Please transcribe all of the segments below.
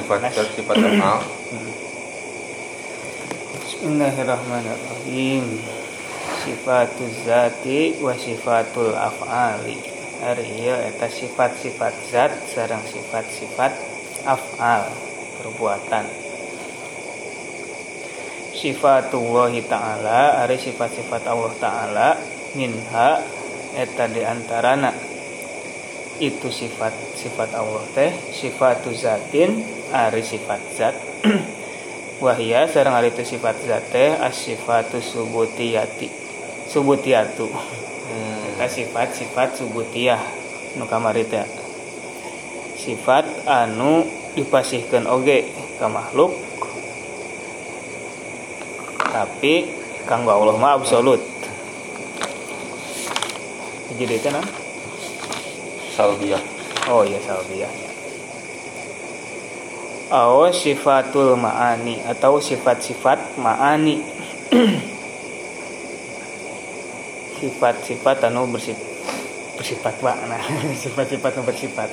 sifat sifat afal Bismillahirrahmanirrahim. Sifatul zati wa sifatul af'ali. Hari iya eta sifat-sifat zat sarang sifat-sifat af'al perbuatan. Sifatullahi ta'ala Hari sifat-sifat Allah ta'ala Minha eta diantarana itu sifat sifat Allah teh sifatu zatin ari sifat zat. Wahia sareng ari itu sifat zat teh as-sifatu subutiyati. Subutiyatu. Hmm. sifat-sifat subutiyah nu kamari teh. Sifat anu dipasihkan oge ke makhluk tapi kanggo Allah mah absolut. Jadi itu nah salbiah oh iya salbiahnya Oh sifatul ma'ani atau sifat-sifat ma'ani. Sifat-sifat anu bersifat bersifat makna sifat-sifat anu bersifat.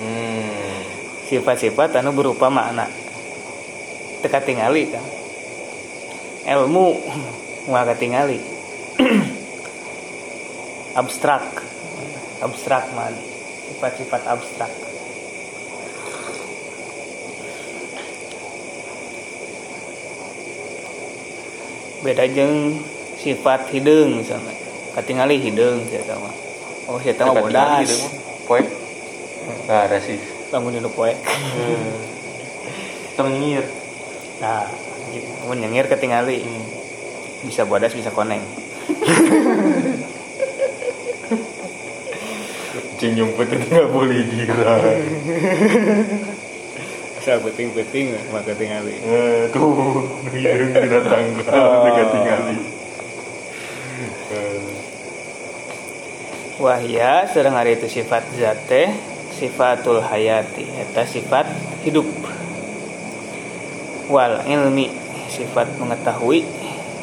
Hmm. sifat-sifat anu berupa makna. Teka tingali kan ilmu. Nggak ketingali abstrak. Abstrak mani sifat-sifat abstrak beda jeng sifat hidung misalnya katingali hidung saya tahu oh saya tahu bodas poek nggak ada sih bangun dulu poek hmm. tengir nah gitu. nyengir ketingali hmm. bisa bodas bisa koneng Cing nyumpet itu nggak boleh gira. Asal peting-peting maka tingali. Eh, tuh, yang kita tangga, kita tingali. Wahya sedang hari itu sifat zate sifatul hayati eta sifat hidup. Wal ilmi sifat mengetahui.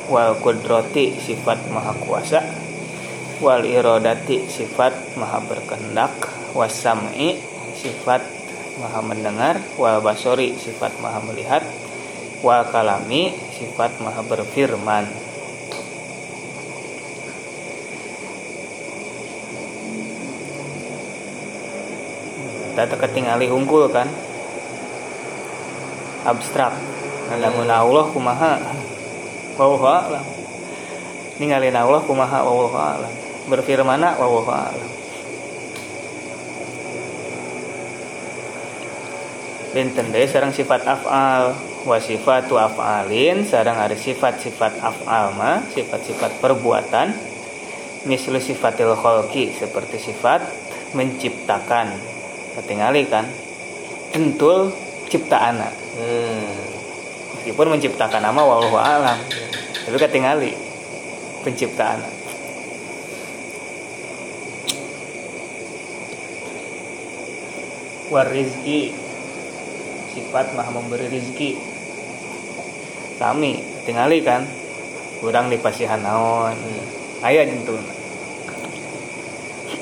Wal kudrati sifat maha kuasa. Wal irodati sifat maha berkehendak wasam'i sifat maha mendengar wal basori sifat maha melihat wal kalami sifat maha berfirman. Kita ketinggali unggul kan? Abstrak. Namun Allah kumaha? Wallahu a'lam. Ninggalin Allah kumaha? A'lam. Berfirmana? A'lam Binten deh sarang sifat af'al. Wa sifatu af'alin sarang ada sifat-sifat af'al ma sifat-sifat perbuatan. Mislu sifatil kholki seperti sifat menciptakan. Ketingali kan? Tentul ciptaan. Hmm. meskipun menciptakan nama wallahu alam. Tapi ketingali penciptaan. Warizki sifat maha memberi rizki. Kami tinggali kan? Kurang di pasihan naon. Ayah jentun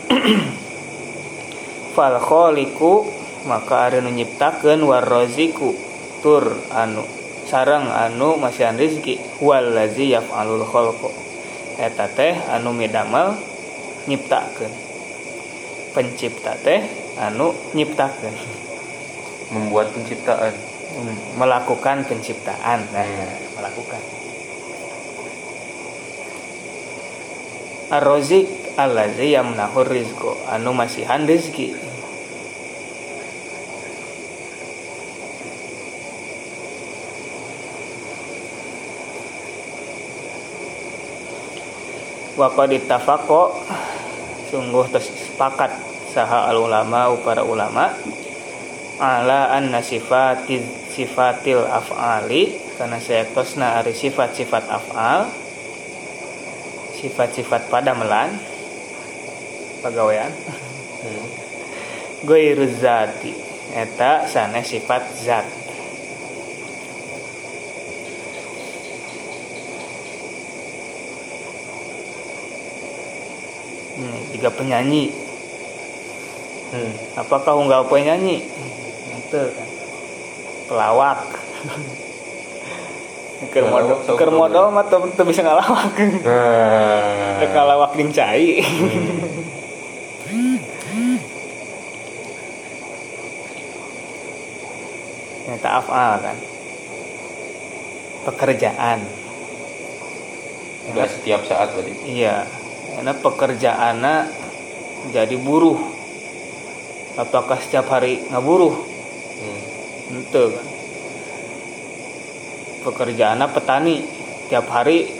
fal kholiku maka ada nu nyiptakeun warroziku tur anu sarang anu masihan rizki. Wallazi yaf'alul khalqa eta teh anu midamel nyiptakeun. Pencipta teh anu nyiptakeun membuat penciptaan. Hmm, melakukan penciptaan nah hmm. melakukan. Ar-Razik allazi yamnahur rizqo anu masihan rizki Waqad ittafaqo sungguh tersepakat saha al ulama para ulama ala anna sifatil sifatil af'ali karena saya tosna ari sifat-sifat af'al sifat-sifat pada melan pegawaian. Hmm. goiru zati eta sana sifat zat. Hmm, tiga penyanyi hmm. apakah enggak penyanyi itu kan pelawak Pelawak, modal pelawak. modal mah teu teu bisa ngalawak Nah. ngalawak jeung cai Nyata afal kan pekerjaan Enggak setiap saat berarti. Iya, karena pekerjaannya jadi buruh. Apakah setiap hari ngaburuh? Hmm. Ente kan. Pekerjaannya petani tiap hari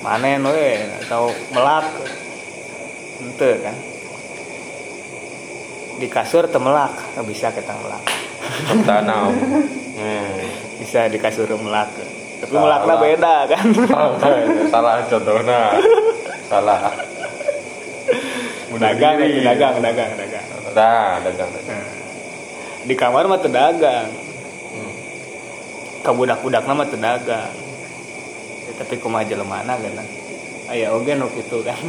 manen we atau melak. Ente kan. Di kasur temelak, nggak bisa kita melak. Tanam. Hmm. Bisa di kasur melak. Tapi melaknya beda kan. Salah contohnya. Salah. dagang, dagang, dagang, dagang. Nah, dagang. Nah, di kamar mah teu dagang. Hmm. kabudak-budak nama tedagang ya, tapi kumaha jelemana kan aya oge nu kitu kan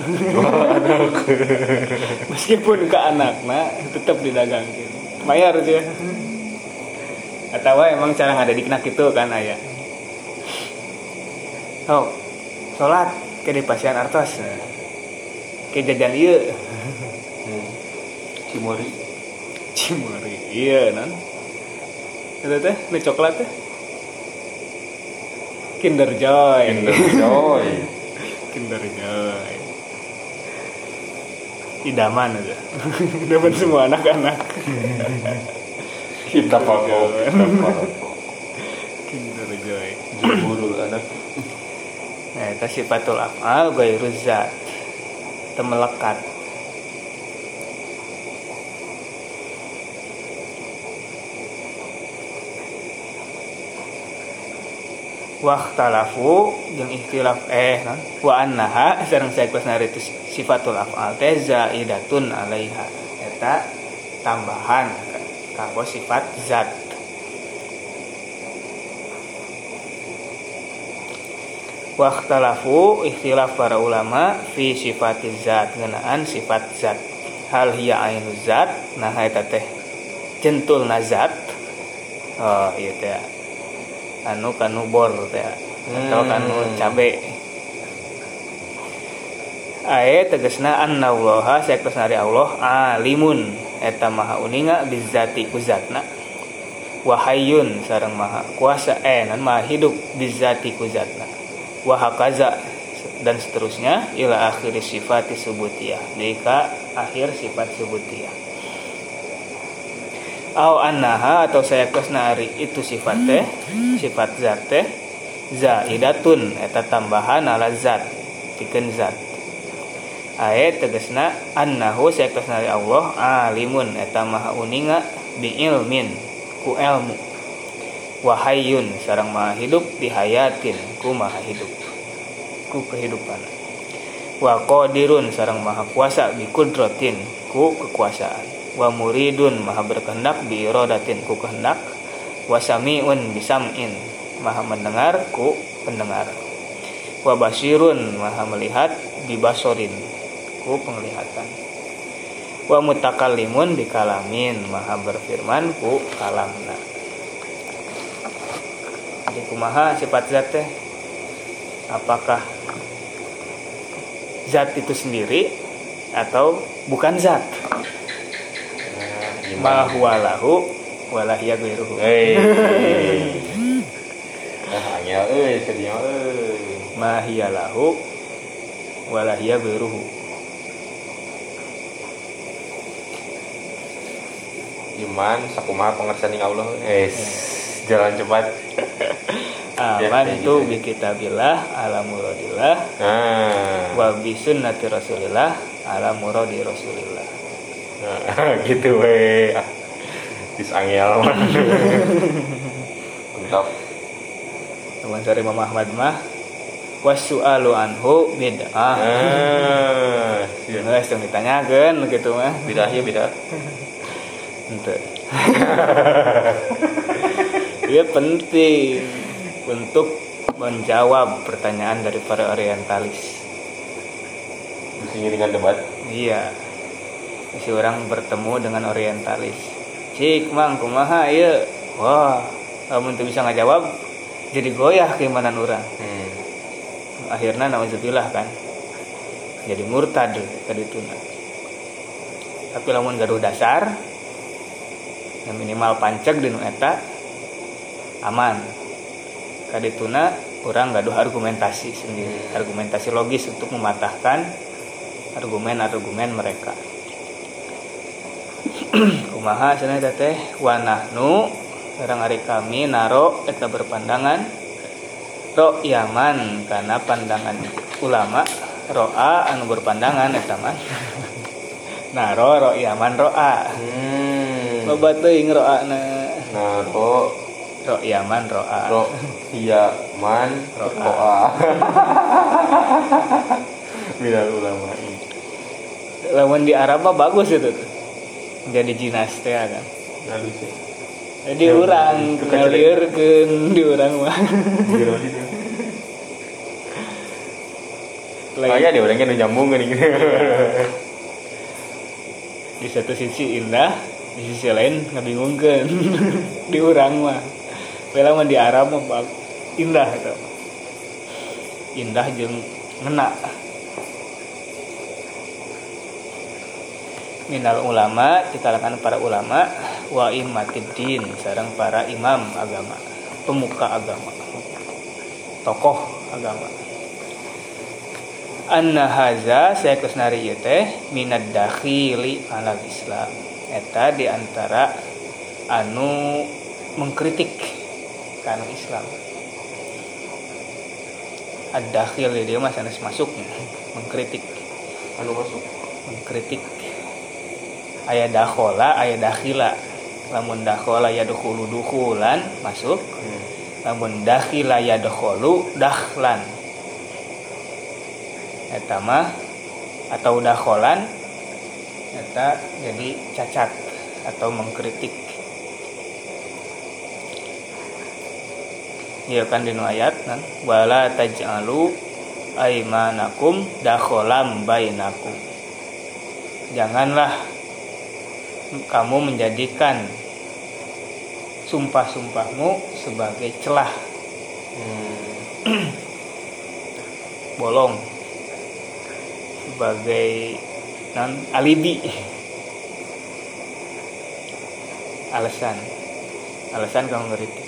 meskipun ke anakna tetap didagangkeun bayar aja atau emang cara ngadadikna kitu kan aya oh sholat ke di pasien artos ke jajan Hmm. Cimori. cimori iya non itu teh nu coklat teh. Kinder Joy. Kinder Joy. Kinder Joy. Idaman aja. Idaman semua anak-anak. Kita pakai. Kinder Joy. Jeburu anak. nah itu sifatul af'al gairu zat. Temelekat waktalafu jeung ikhtilaf eh non wa annaha sareng saeukos nari itu sifatul af'al teh zaidatun alaiha eta tambahan kanggo sifat zat Waktalafu ikhtilaf para ulama fi sifati zat ngenaan sifat zat. Hal hiya ainu zat nah eta teh centul zat. Oh iya teh. Anu kanu bor atau Hmm. kanu cabe. Ae tegesna anna Allah saeuktos nari Allah alimun eta maha uninga bizati ku zatna. Wahayun sareng maha kuasa eh nan maha hidup bizati ku zatna wahakaza dan seterusnya ila akhir sifat subutiyah deka akhir sifat subutiyah au annaha atau saya kesna ari itu sifat teh sifat zat teh zaidatun eta tambahan ala zat pikeun zat. Ayat tegesna annahu saya kesna ari Allah alimun eta maha uninga bi ilmin ku ilmu. Wahayun sarang maha hidup dihayatin ku maha hidup ku kehidupan. Wa qadirun sarang maha kuasa bi kudratin ku kekuasaan wa muridun maha berkehendak bi iradatin ku kehendak wa samiun bisam'in maha mendengar ku pendengar. Wa basirun maha melihat bi basorin ku penglihatan. Wa mutakallimun bi kalamin maha berfirman ku kalamna. Jadi kumaha sifat zat teh? Apakah zat itu sendiri atau bukan zat ma huwa lahu wala hiya ghairuhu Hei. Ah, angel euy sedih euy. ma hiya lahu wala hiya ghairuhu Iman sakumaha pengertian Allah. Eh, jalan cepat. Aman kayak tu gitu. bi kitabillah ala muradillah Nah, wa bi sunnati rasulillah ala muradi rasulillah gitu we. Dis angel. Mantap. teman dari Imam Ahmad mah wasu'alu anhu bid'ah Ah, siap. Nggak sedang ditanyakan gitu mah Bidah ya bidah. Ente. Dia penting untuk menjawab pertanyaan dari para orientalis. Mesti ngiringan debat. Iya. Si orang bertemu dengan orientalis. Cik mang kumaha ieu wah kamu tuh bisa ngajawab? Jadi goyah keimanan orang. Hmm. akhirnya nauzubillah kan? Jadi murtad tadi tuna tapi lamun gaduh dasar ya minimal pancek di eta aman. Kadituna orang gaduh argumentasi sendiri argumentasi logis untuk mematahkan argumen-argumen mereka kumaha cenah eta teh? Wa nahnu sareng ari kami naro eta berpandangan ro yaman karena pandangan ulama roa anu berpandangan eta mah. Naro ro yaman roa. Hmm. loba teuing roa na Nah, ro yaman roa. Ro iya man Roa. Minal ulama ini. lamun di Arab mah bagus itu. tuh jadi jinas teh kan sih. jadi orang kan ngalirkeun di orang mah. Kayaknya deh orangnya udah nyambung kan ini. di satu sisi indah di sisi lain ngabingungkeun. Di orang mah. Bela mah di Arab mah indah itu indah jeung ngena minal ulama di kalangan para ulama wa imatiddin sareng para imam agama pemuka agama tokoh agama. Anna haza saya kusnari ieu teh minad dakhili alal islam. Eta di antara anu mengkritik kana Islam. Ad-dakhil dia sanes masuknya mengkritik. Anu masuk. mengkritik ayat dakhola ayat dakhila. Lamun dakhola ya dukhulu dukhulan masuk. Lamun dakhila ya dukhulu dakhlan. Eta mah atau dakholan eta jadi cacat atau mengkritik. Ya kan dinu ayat kan? Wala taj'alu aimanakum dakholam bainakum. Janganlah kamu menjadikan sumpah-sumpahmu sebagai celah. Hmm. bolong. Sebagai non alibi. Alasan. Alasan kamu ngeritik.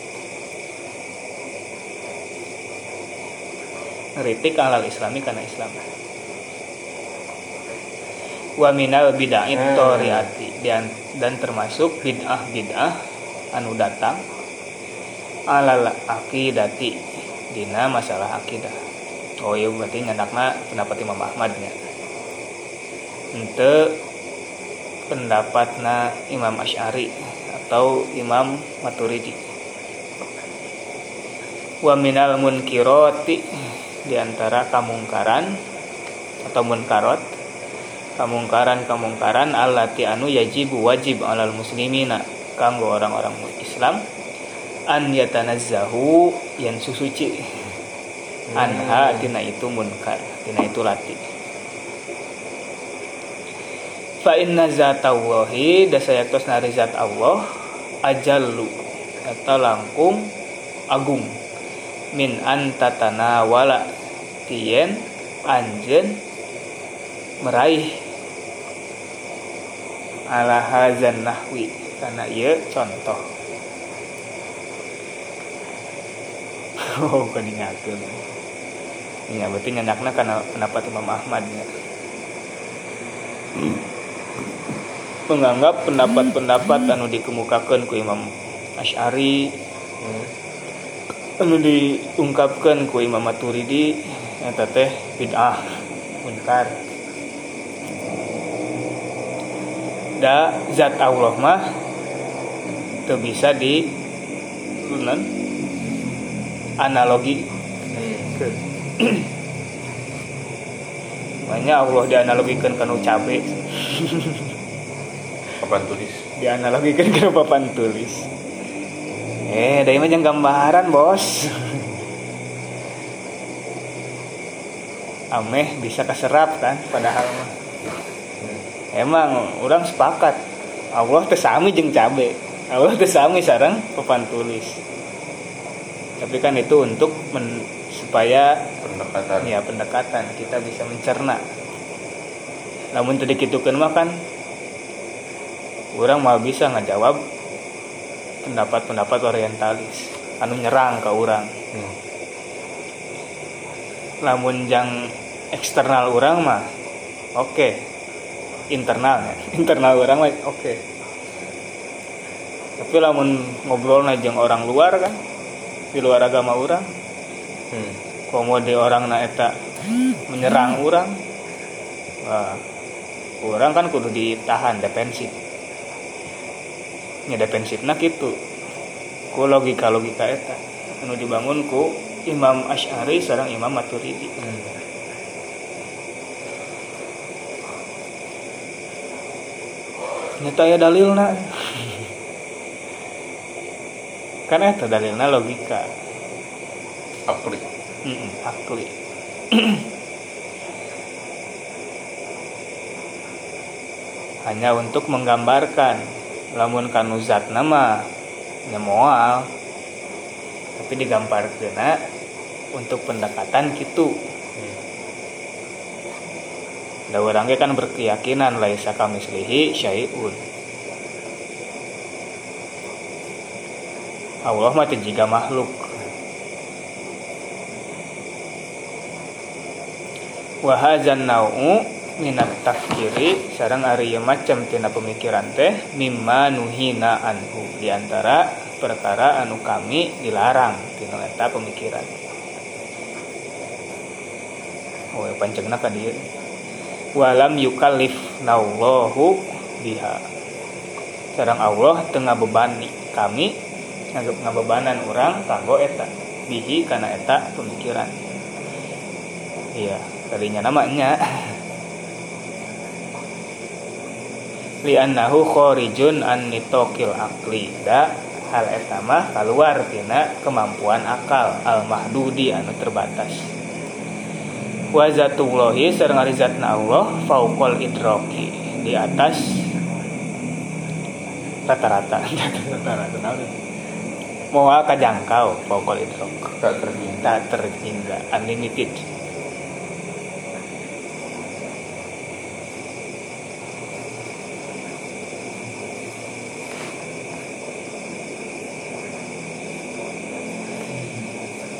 Ngeritik alal islami karena Islam wa minal bid'ah Hmm. toriati dan dan termasuk bid'ah bid'ah anu datang alal akidati dina masalah akidah. Oh iya berarti nyandakna pendapat Imam Ahmad nya. Ente pendapatna Imam Asy'ari atau Imam Maturidi. Wa minal munkirati di antara kamungkaran atau munkarot kamungkaran-kamungkaran allati anu yajibu wajib alal muslimina kanggo orang-orang Islam an yatanazzahu yang susuci. Anha tina itu munkar tina itu lati. Fa inna zatallahi dasayaktos nari zat Allah ajallu atau langkung agung. Min antatana wala tien anjen meraih ala hazan nahwi karena ia contoh oh kan ingatkan Iya berarti nyanyakna karena pendapat Imam Ahmad ya. menganggap pendapat-pendapat anu dikemukakan ku Imam Asy'ari Hmm. anu diungkapkan ku Imam Maturidi eta teh bid'ah munkar da zat Allah mah teu bisa di non analogi. Makanya Allah dianalogikan kanu cabe. Kapan tulis? dianalogikan ke papan tulis. Eh dari jangan gambaran bos? Ameh bisa keserap kan padahal mah emang orang sepakat. Allah tersami jeng cabe. Allah teu sami sareng papan tulis. Tapi kan itu untuk men, supaya pendekatan. Ya pendekatan. Kita bisa mencerna. Namun tadi gitu kan mah kan orang mau bisa ngejawab pendapat-pendapat orientalis. Anu nyerang ke orang. Hmm. lamun yang eksternal orang mah oke internal. Ya internal orang oke. Tapi lamun ngobrol jeung orang luar kan di luar agama orang Hmm. komode orang na eta menyerang orang Wah, orang kan kudu ditahan defensif. Ya defensif nah gitu ku logika logika eta anu dibangun ku Imam Ash'ari sareng Imam Maturidi. Hmm. Nyata ya dalilna. Kan eta dalilna logika. Akli. Mm, akli. Hanya untuk menggambarkan. Lamun kanu zat nama nyemoal tapi digambar kena untuk pendekatan gitu da orangnya kan berkeyakinan laisa kamislihi syai'un. Allah mah jiga makhluk. Wahazan nau'u minat tafkiri sarang ari macam tina pemikiran teh mimma nuhina anhu. Di antara perkara anu kami dilarang tina eta pemikiran. Oh pancengna ka dieu walam yukallif naullahu biha. Sarang Allah tengah bebani kami ngabebanan orang kanggo eta. Bihi kana eta pemikiran. Iya tadinya namanya li'annahu khorijun an nitokil akli da hal etama keluar tina kemampuan akal. Al mahdudi anu terbatas wa zatullahi sareng zatna Allah fauqal idroki di atas rata-rata. Rata-rata moal kajangkau fauqal idrok Tak terhingga. tak terhingga. Unlimited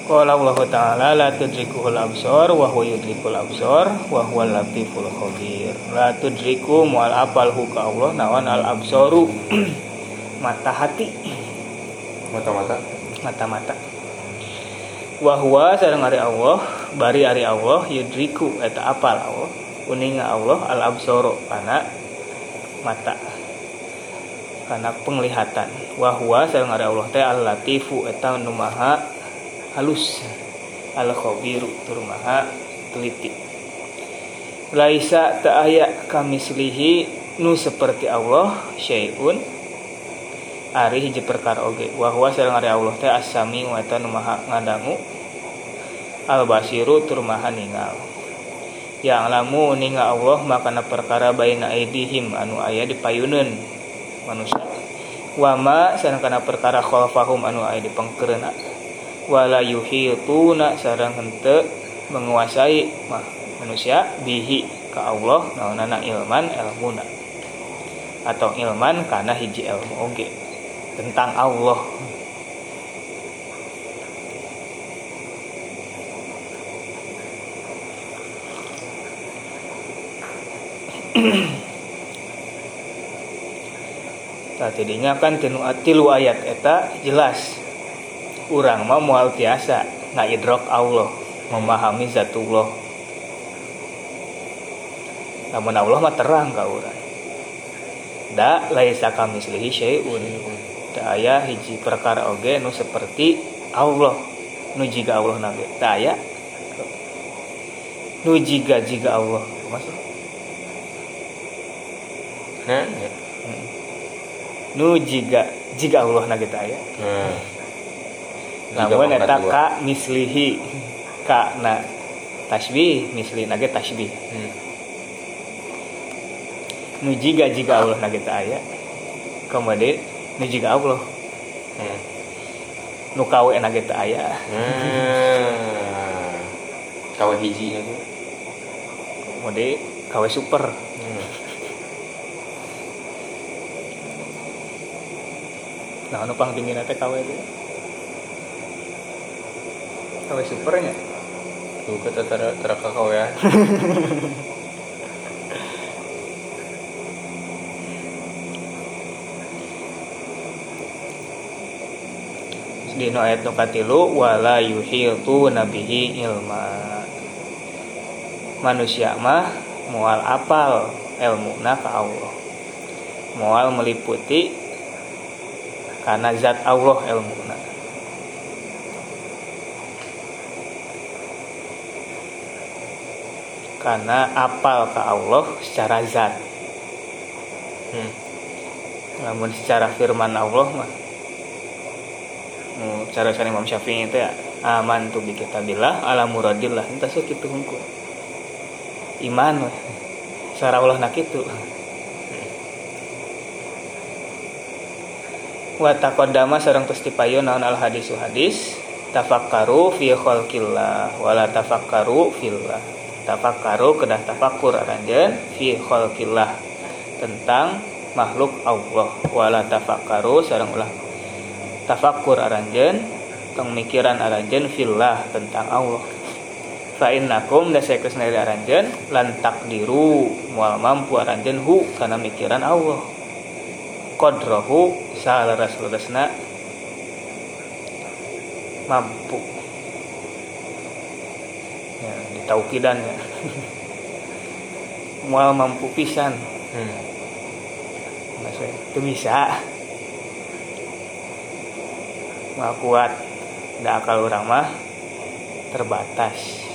Qala Allah Ta'ala la tudrikuhul absar wa huwa yudrikul absar wa huwa latiful khabir. La tudriku mual apal hu ka Allah nawan al absaru mata hati Mata-mata. mata-mata wa huwa sareng ari Allah bari ari Allah yudriku eta apal Allah uninga Allah al absaro kana mata kana penglihatan wa huwa sareng ari Allah teh al latifu eta nu maha halus al khabiru tur maha teliti. Laisa ta aya kamislihi nu seperti Allah syai'un. Ari hiji perkara oge. Wa huwa sareng ari Allah teh as-sami wa nu maha ngadangu. Al basiru tur maha ningal yang lamu ninga Allah makana perkara baina aidihim anu aya di payuneun manusia. Wa ma sareng kana perkara khalfahum anu aya di pangkereuna wala yuhituna sareng henteu menguasai mah manusia bihi ka Allah naonana ilman ilmuna atau ilman karena hiji ilmu oge tentang Allah. Jadinya kan tilu ayat eta jelas urang mah moal tiasa ngaidrok Allah memahami zatullah namun Allah mah terang ka urang. Da laisa kamislihi syai'un. Da aya hiji perkara oge nu seperti Allah nu jiga Allah nabi da aya nu jiga jiga Allah. Maksud? Nah, ya. nu jiga jiga Allah nage da aya. Nah. Namun eta ka mislihi ka na tasbih misli nage tasbih Hmm. nu jiga jiga Allah nage ta aya kemudian ini juga Allah Hmm. nu kawe enak gitu aya Nah. Kawan hiji itu. mode kawe super Hmm. nah nu tinggi teh kawe itu kawe supernya. Tuh kata tara tara kakao ya. di nu ayat nu katilu wala yuhitu nabihi ilma. Manusia mah mual apal ilmuna ka Allah. Mual meliputi karena zat Allah ilmuna karena apal ke Allah secara zat. Hmm. namun secara firman Allah mah nu cara sana Imam Syafi'i itu ya aman tu bi kitabillah ala muradillah. Entah sih kitu hungkul iman we secara Allah nak itu wa taqaddama sareng tos naon al hadisu hadis tafakkaru fi khalqillah wala tafakkaru fillah tafakkaru kedah tafakkur aranjeun fi khalqillah tentang makhluk Allah. Wala tafakkaru sareng ulah tafakkur aranjeun tong mikiran aranjeun fillah tentang Allah. Fa innakum da saekeus dari aranjeun lan takdiru moal mampu aranjeun hu kana mikiran Allah. Qadrahu salaras-larasna mampu ya ditaukidan ya moal mampu pisan. Hmm. Maksudnya, itu bisa. Kuat. Nggak akal orang mah Terbatas.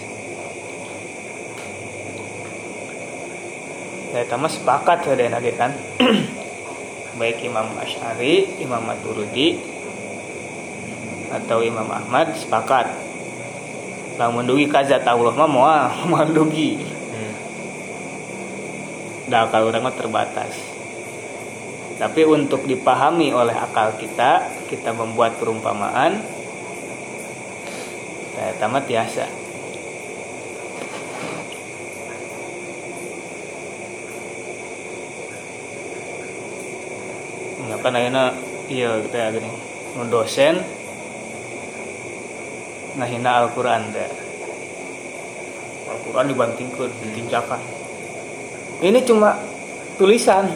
Ya sama sepakat saya lagi kan? Baik Imam Ash'ari Imam Maturidi Atau Imam Ahmad Sepakat Lamun dugi kazat Allah mah moal Moal dugi Hmm. Nah, akal orang terbatas. Tapi untuk dipahami oleh akal kita, kita membuat perumpamaan. Saya tamat biasa. Ya kan ayeuna iya gitu ya gini. Dosen ngahina Al-Qur'an teh. Al-Qur'an dibantingkeun, ditincakan. Ini cuma tulisan.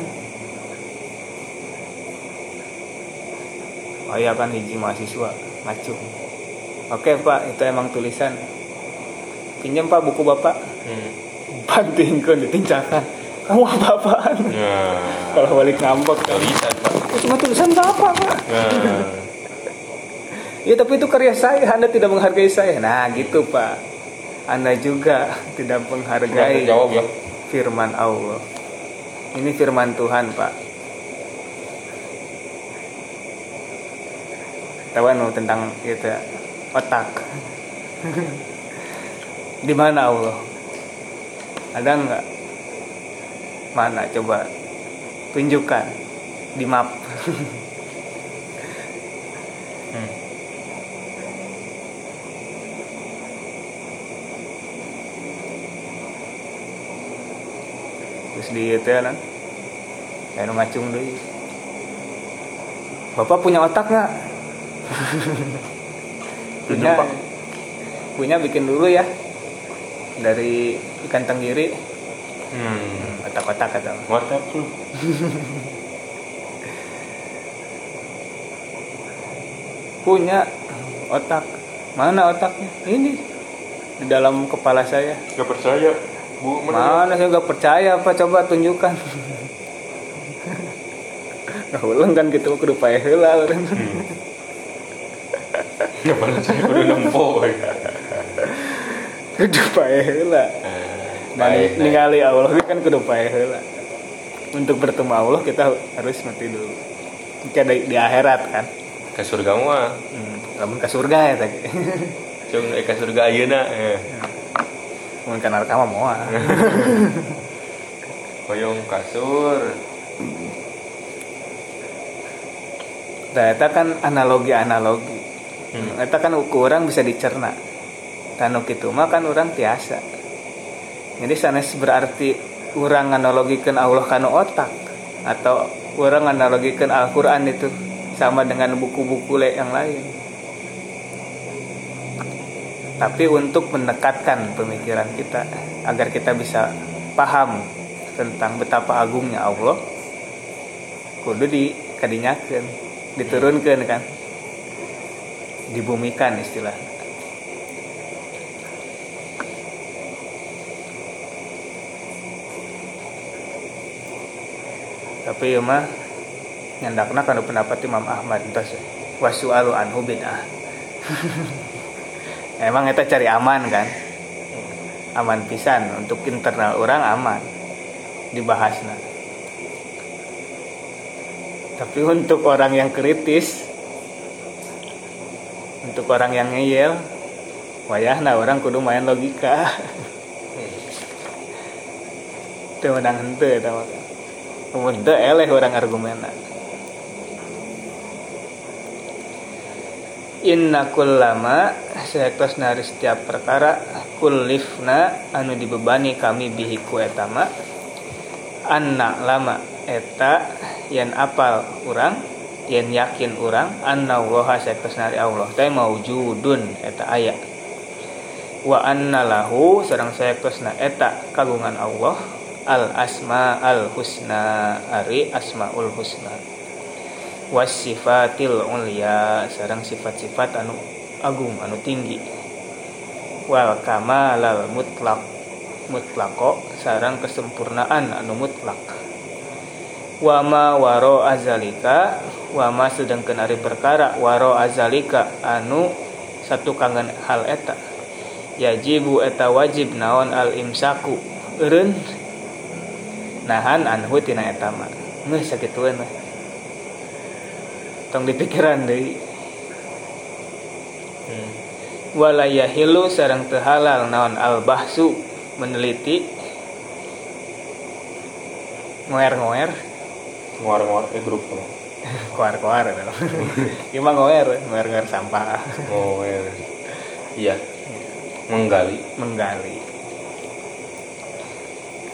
Oh iya kan hiji mahasiswa ngacung. Oke pak, itu emang tulisan. Pinjam pak buku bapak. Hmm. Bantingkan, ditincakan. Kamu apa-apaan? Nah. Kalau balik ngambek. Tulisan pak. "Oh, cuma tulisan bapak pak. Nah. Ya tapi itu karya saya, Anda tidak menghargai saya. Nah gitu pak. Anda juga tidak menghargai terjawab ya. firman Allah. Ini firman Tuhan, Pak. Tahu anu tentang itu ya, otak. Di mana Allah? Ada nggak? Mana coba tunjukkan di map. Di itu ya kan. Saya nu ngacung deui. Bapak punya otak nggak? punya. Pak. Punya bikin dulu ya. Dari ikan tenggiri, Hmm. otak-otak kata. Ngotak lu. Punya otak. Mana otaknya? Ini di dalam kepala saya. Gak percaya. Bu, mana? Mana saya nggak percaya apa coba tunjukkan. Nah, ulang kan gitu kudu pae heula urang. Hmm. Gak percaya udah nempo. Kudu pae heula. Nah. ningali Allah kan kudu pae heula. Untuk bertemu Allah kita harus mati dulu. Kayak di, di akhirat kan. Ke surga mah. Hmm, lamun ke surga ya tadi. Cung eh, ke surga ayeuna. Eh. Mun ke neraka mah moal. Hoyong kasur. Nah, itu kan analogi-analogi. Hmm. Itu kan ukuran bisa dicerna. Tanu gitu mah kan orang tiasa. Jadi sanes berarti orang analogikan Allah kanu otak atau orang analogikan Al-Quran itu sama dengan buku-buku yang lain. Tapi untuk mendekatkan pemikiran kita agar kita bisa paham tentang betapa agungnya Allah, kudu dikadinyakeun, diturunkan kan, dibumikan istilah. Tapi ya mah nyandakna kana pendapat Imam Ahmad entos wasu'alu anhu bid'ah. Emang kita cari aman kan? Aman pisan untuk internal orang aman dibahasnya. Tapi untuk orang yang kritis, untuk orang yang ngeyel, wayahna orang kudu main logika. Itu menang hente. Mun teu eleh orang argumenna. Inna kullama saektos nari setiap perkara kullifna anu dibebani kami bihi ku eta mah anna lama eta yen apal urang yen yakin urang anna waha saektos nari Allah. Teh maujudun eta aya. Wa anna lahu sareng saektosna eta kagungan Allah al asma al husna ari asmaul husna wasifatil ulia sarang sifat-sifat anu agung anu tinggi. Wal kamalal mutlak mutlako sarang kesempurnaan anu mutlak. Wama waro azalika wama sedangkan ari perkara waro azalika anu satu kangen hal eta. Yajibu eta wajib naon al imsaku eureun nahan anhu tina eta mah. Geus sakitueun mah tong dipikiran deui Hmm. wala yahilu sareng teu halal naon al bahsu meneliti. Ngoer-ngoer. Nguar-nguar eh grup. Koar-koar Ima ngoer ngoer-ngoer sampah. Iya. Iya. Menggali. menggali.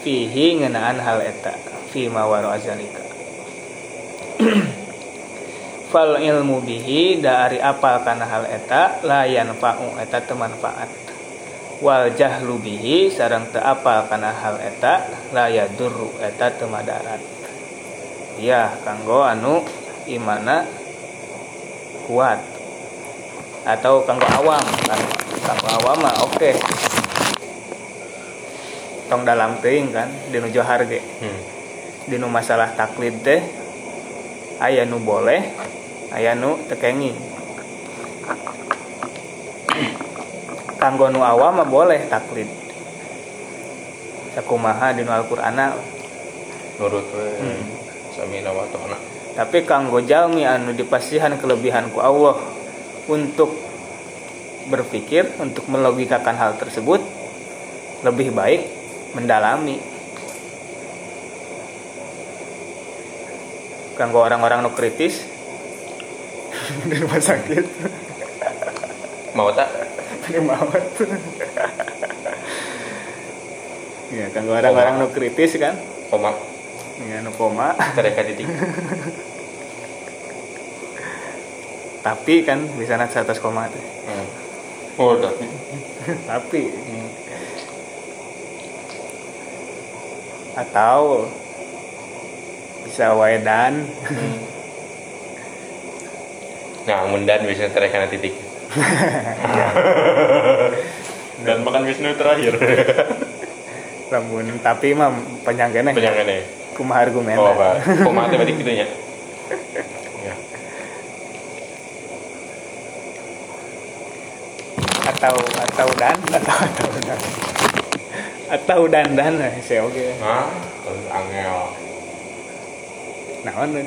Fihi ngenaan hal eta. Fi mawaro azalika fal ilmu bihi dari apal kana hal eta layan fa'u eta temanfaat wal jahlu bihi sarang teu apal kana hal eta la yadurru eta teu madarat. Ya kanggo anu imana kuat atau kanggo awam kan? Kanggo awam mah oke. Tong dalam teuing kan? Dinu johar ge. Hmm. dinu masalah taklid teh aya nu boleh aya nu tekenging kanggo nu awam mah boleh taklid sakumaha dinu Al-Qur'ana Nurut we. Hmm. Samina wa tapi kanggo jalmi anu dipasihan kelebihan ku Allah untuk berpikir untuk melogikakan hal tersebut lebih baik mendalami kanggo orang-orang nu kritis di rumah sakit Mau tak? di maut ya kanggo orang-orang nu kritis kan Koma. ya nu koma Tereka titik. tapi kan bisa nak 100 koma teh Hmm. Oh, tapi. tapi atau bisa waedan Hmm. Nah, mundan bisa tereka titik. Dan makan Wisnu terakhir. lamun tapi mah panjangkeun Penyangkan ya. kumaha argumen Oh, apa? Koma teh berarti gitunya. Ya. atau atau dan atau atau dan atau dan dan saya oke Hah? Angel. naon we?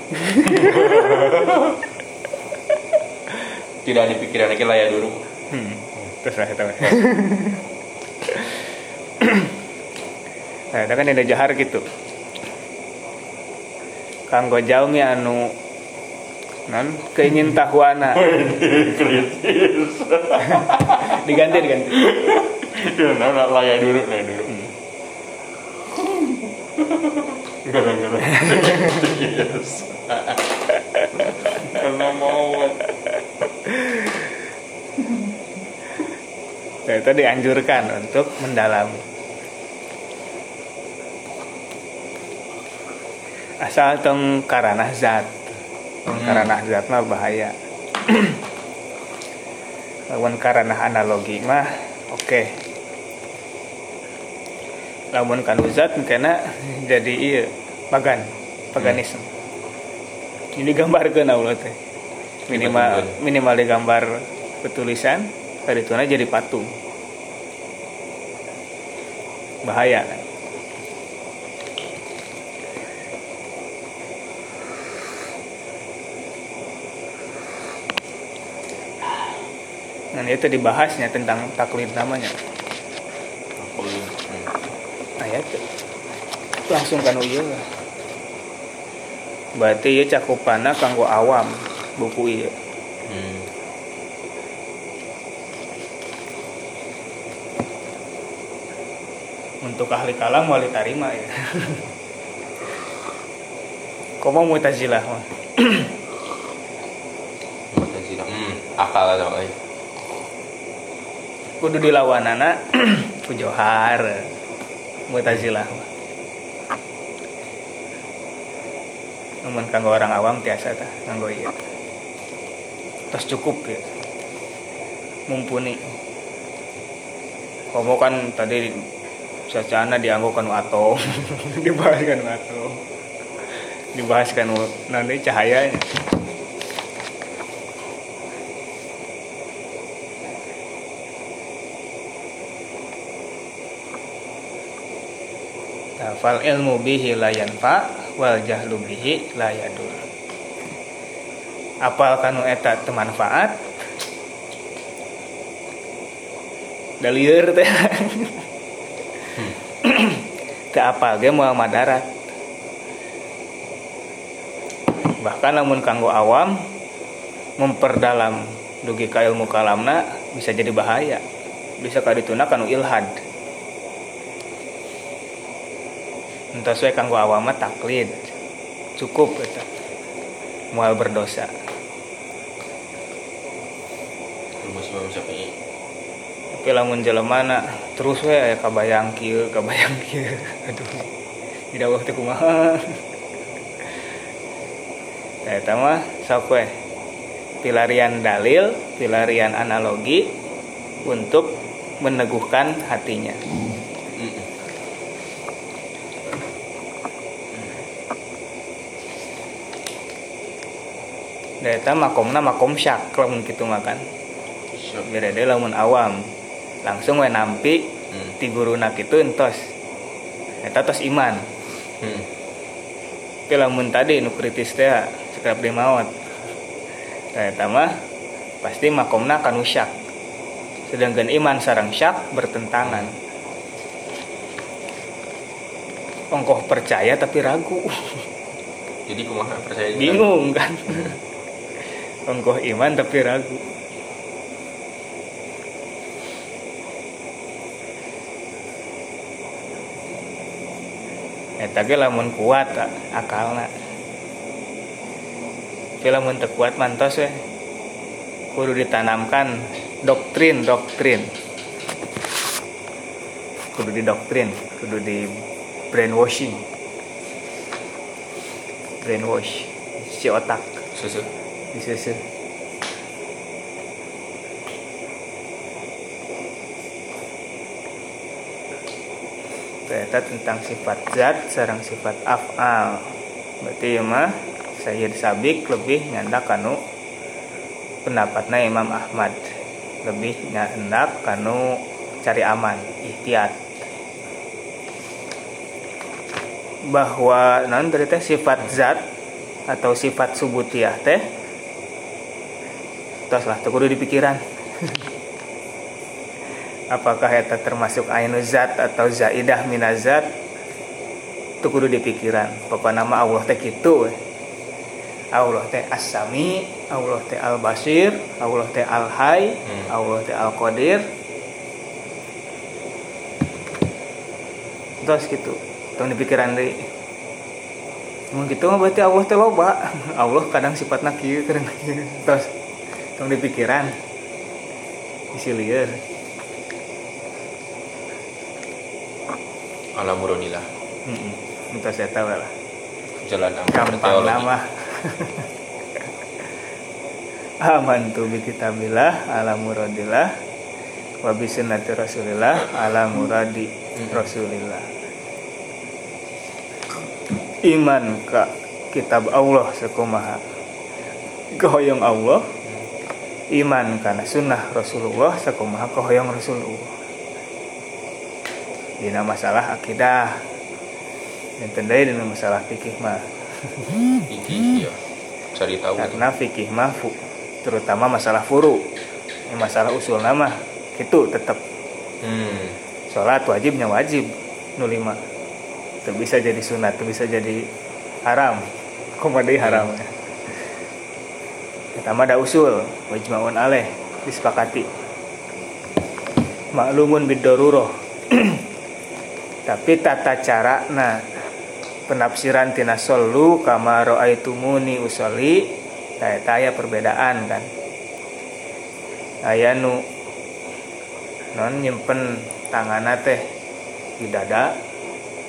Tidak dipikiran lagi lah ya dulu. hmm. terus lah we. nah itu kan ada jahar gitu. Kanggo jaumi anu non keingin tahuana diganti diganti. Ya nah layak dulu layak dulu gara-gara karena mau Nah, itu dianjurkan untuk mendalami. Asal tong karana zat. Tong karana zat mah bahaya. Lawan karana analogi mah oke. Lamun kanu zat kena jadi iya pagan paganisme. Ini gambarkeun Allah teh. Minimal minimal digambar petulisan tadi jadi patung bahaya kan Nah itu dibahasnya tentang taklid namanya. Nah ya itu langsung kan iya. Berarti ya cakupana kanggo awam buku iya. Hmm. Untuk ahli kalam wali tarima ya. Komo mutazilah. Mu'tazilah. Hmm, akal atau eh. kudu dilawanana ku Johar Mu'tazilah. Namun kanggo orang awam tiasa tah nganggo ieu. Tos cukup ya. Mumpuni. Komo kan tadi sacana dianggo kanu atom. Dibahas kanu atom. Dibahas kanu nanti cahayanya. Fal ilmu bihi la yanfa wal jahlu bihi la yadur. Apal kanu eta teu manfaat. Da lieur teh. Teu apal ge moal madarat. Bahkan lamun kanggo awam memperdalam dugi ka ilmu kalamna bisa jadi bahaya. Bisa kadituna kanu ilhad. entos we kanggo awam taklid cukup eta moal berdosa Rumus Imam Syafi'i. tapi lamun jelema na terus we aya kabayang kieu kabayang kieu. Aduh tidak waktu kumaha. Eta mah sok we pilarian dalil pilarian analogi untuk meneguhkan hatinya. Eta makomna makom syak lamun kitu mah kan. Siap. beda deh lamun awam langsung we nampi Hmm. ti guruna kitu entos eta tos iman. Hmm. tapi lamun tadi nu kritis teh sekerap di maut. Nah eta mah pasti makomna kanu syak. Sedangkan iman sarang syak bertentangan. Ongkoh percaya tapi ragu. Jadi kumaha percaya juga? bingung kan? Ongkoh iman tapi ragu eta ge lamun kuat akalna. Tapi lamun teu kuat mantos we kudu ditanamkan doktrin doktrin. Kudu di doktrin kudu di brainwashing. Brainwash si otak. Susu. disusun Ternyata tentang sifat zat sarang sifat af'al. Berarti ya mah Sayyid Sabik lebih nyandak kanu pendapatnya Imam Ahmad. Lebih nyandak kanu cari aman ihtiyat. Bahwa non dari teh sifat zat atau sifat subutiyah teh? Tos lah teu kudu di pikiran apakah eta termasuk ainu zat atau zaidah minazat? Teu kudu di pikiran pokokna nama Allah teh kitu we. Allah teh as-sami Allah teh al-basir Allah teh al-hay Hmm. Allah teh al-qadir. Terus gitu. Tong di pikiran deui. Mun gitu mah berarti Allah teh loba. Allah kadang sifatna kieu kadang kieu terus tong di pikiran isi lieur alam muronillah heeh entah saya tahu lah. Jalan aman teologi nama aman tu bi kitabillah ala muradillah wa bi sunnati rasulillah ala muradi rasulillah. Iman ka kitab Allah sakumaha kehoyong Allah. Iman kana sunnah Rasulullah sakumaha kehoyong Rasulullah dina masalah akidah. Dan tendai dina masalah fikih mah. Iki ya cari tahu karena fikih mah terutama masalah furu. Ini masalah usul nama itu tetap hmm. Sholat wajibnya wajib nu lima itu bisa jadi sunat itu bisa jadi haram. Komedi haram. Ya pertama ada usul wajmaun aleh disepakati. Maklumun bidaruroh tapi tata cara nah penafsiran tina solu kama ro'aitumuni usoli taya taya perbedaan kan. Aya nu non nyimpen tangana teh di dada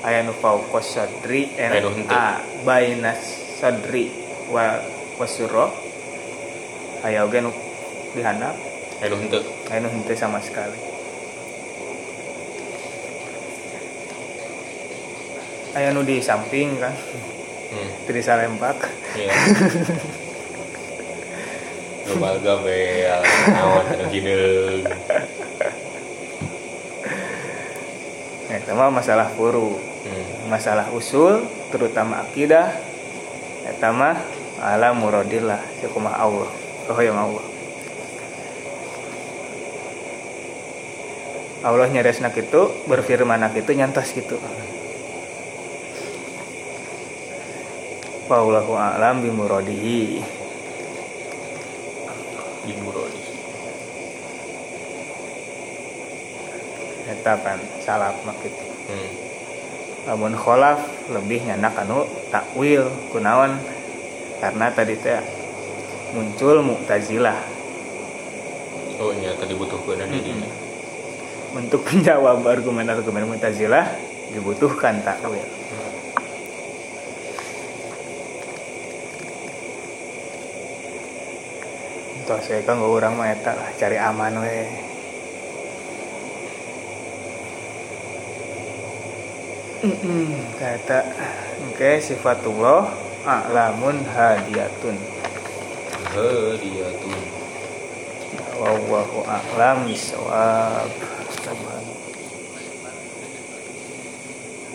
aya nu fauqos sadri nu a bainas sadri wa wasuro aya oge nu di handap henteu aya nu henteu sama sekali aya nu di samping kan. Hmm. Di salempak. Iya. Global gabel, naon anu gideung. Nah, itu mah masalah furu. Hmm. masalah usul terutama akidah. Eta mah ala muradillah sakumaha Allah kehoyong Allah. Allah nyaresna kitu berfirman kitu nyantos kitu Wallahu a'lam bimuradihi. Di muradi. eta pan salaf mah kitu. Hmm. lamun kholaf lebih nyanak anu takwil kunaon. Karena tadi teh muncul mu'tazilah. Oh, nya tadi butuh keuna di dinya. untuk menjawab argumen-argumen mu'tazilah dibutuhkan takwil Tuh saya kan gak orang mah eta lah cari aman we. Kata oke sifatullah a'lamun hadiyatun. Heh, dia tuh. Wallahu a'lam bisawab.